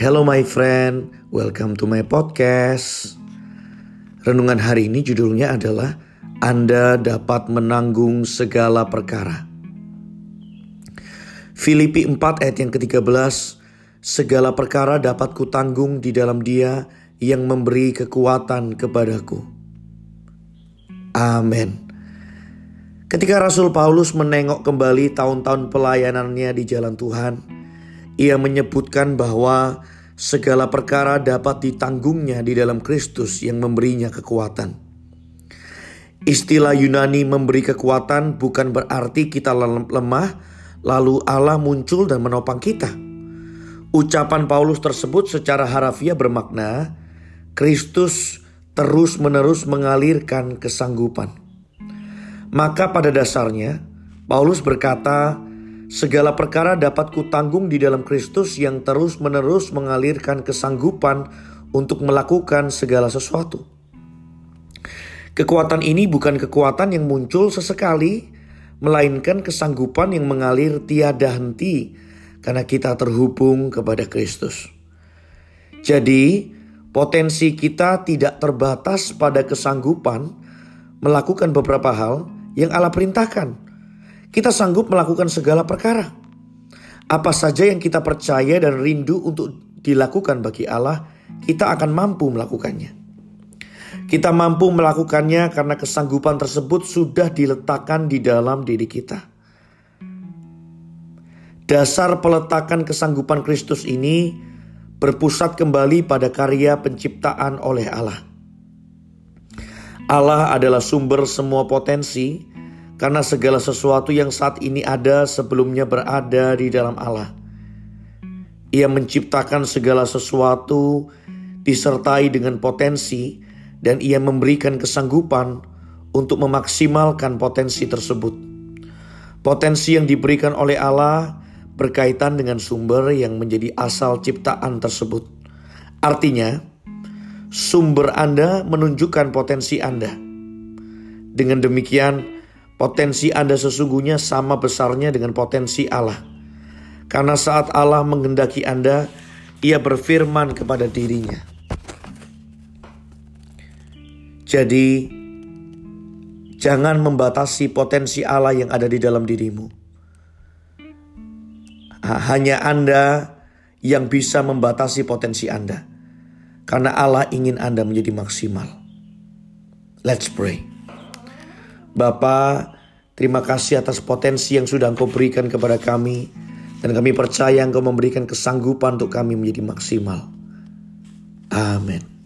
Hello my friend, welcome to my podcast. Renungan hari ini judulnya adalah Anda dapat menanggung segala perkara. Filipi 4 ayat yang ke-13 Segala perkara dapat kutanggung di dalam dia yang memberi kekuatan kepadaku. Amin. Ketika Rasul Paulus menengok kembali tahun-tahun pelayanannya di jalan Tuhan, ia menyebutkan bahwa segala perkara dapat ditanggungnya di dalam Kristus yang memberinya kekuatan. Istilah Yunani memberi kekuatan bukan berarti kita lemah, lalu Allah muncul dan menopang kita. Ucapan Paulus tersebut secara harafiah bermakna Kristus terus-menerus mengalirkan kesanggupan. Maka pada dasarnya Paulus berkata, segala perkara dapat kutanggung di dalam Kristus yang terus-menerus mengalirkan kesanggupan untuk melakukan segala sesuatu. Kekuatan ini bukan kekuatan yang muncul sesekali, melainkan kesanggupan yang mengalir tiada henti karena kita terhubung kepada Kristus. Jadi, potensi kita tidak terbatas pada kesanggupan melakukan beberapa hal, yang Allah perintahkan. Kita sanggup melakukan segala perkara. Apa saja yang kita percaya dan rindu untuk dilakukan bagi Allah, kita akan mampu melakukannya. Kita mampu melakukannya karena kesanggupan tersebut sudah diletakkan di dalam diri kita. Dasar peletakan kesanggupan Kristus ini berpusat kembali pada karya penciptaan oleh Allah. Allah adalah sumber semua potensi karena segala sesuatu yang saat ini ada sebelumnya berada di dalam Allah. Ia menciptakan segala sesuatu disertai dengan potensi dan ia memberikan kesanggupan untuk memaksimalkan potensi tersebut. Potensi yang diberikan oleh Allah berkaitan dengan sumber yang menjadi asal ciptaan tersebut. Artinya, sumber Anda menunjukkan potensi Anda. Dengan demikian, potensi Anda sesungguhnya sama besarnya dengan potensi Allah. Karena saat Allah menghendaki Anda, Ia berfirman kepada dirinya. Jadi, jangan membatasi potensi Allah yang ada di dalam dirimu. Hanya Anda yang bisa membatasi potensi Anda. Karena Allah ingin Anda menjadi maksimal. Let's pray. Bapa, terima kasih atas potensi yang sudah Engkau berikan kepada kami. Dan kami percaya Engkau memberikan kesanggupan untuk kami menjadi maksimal. Amin.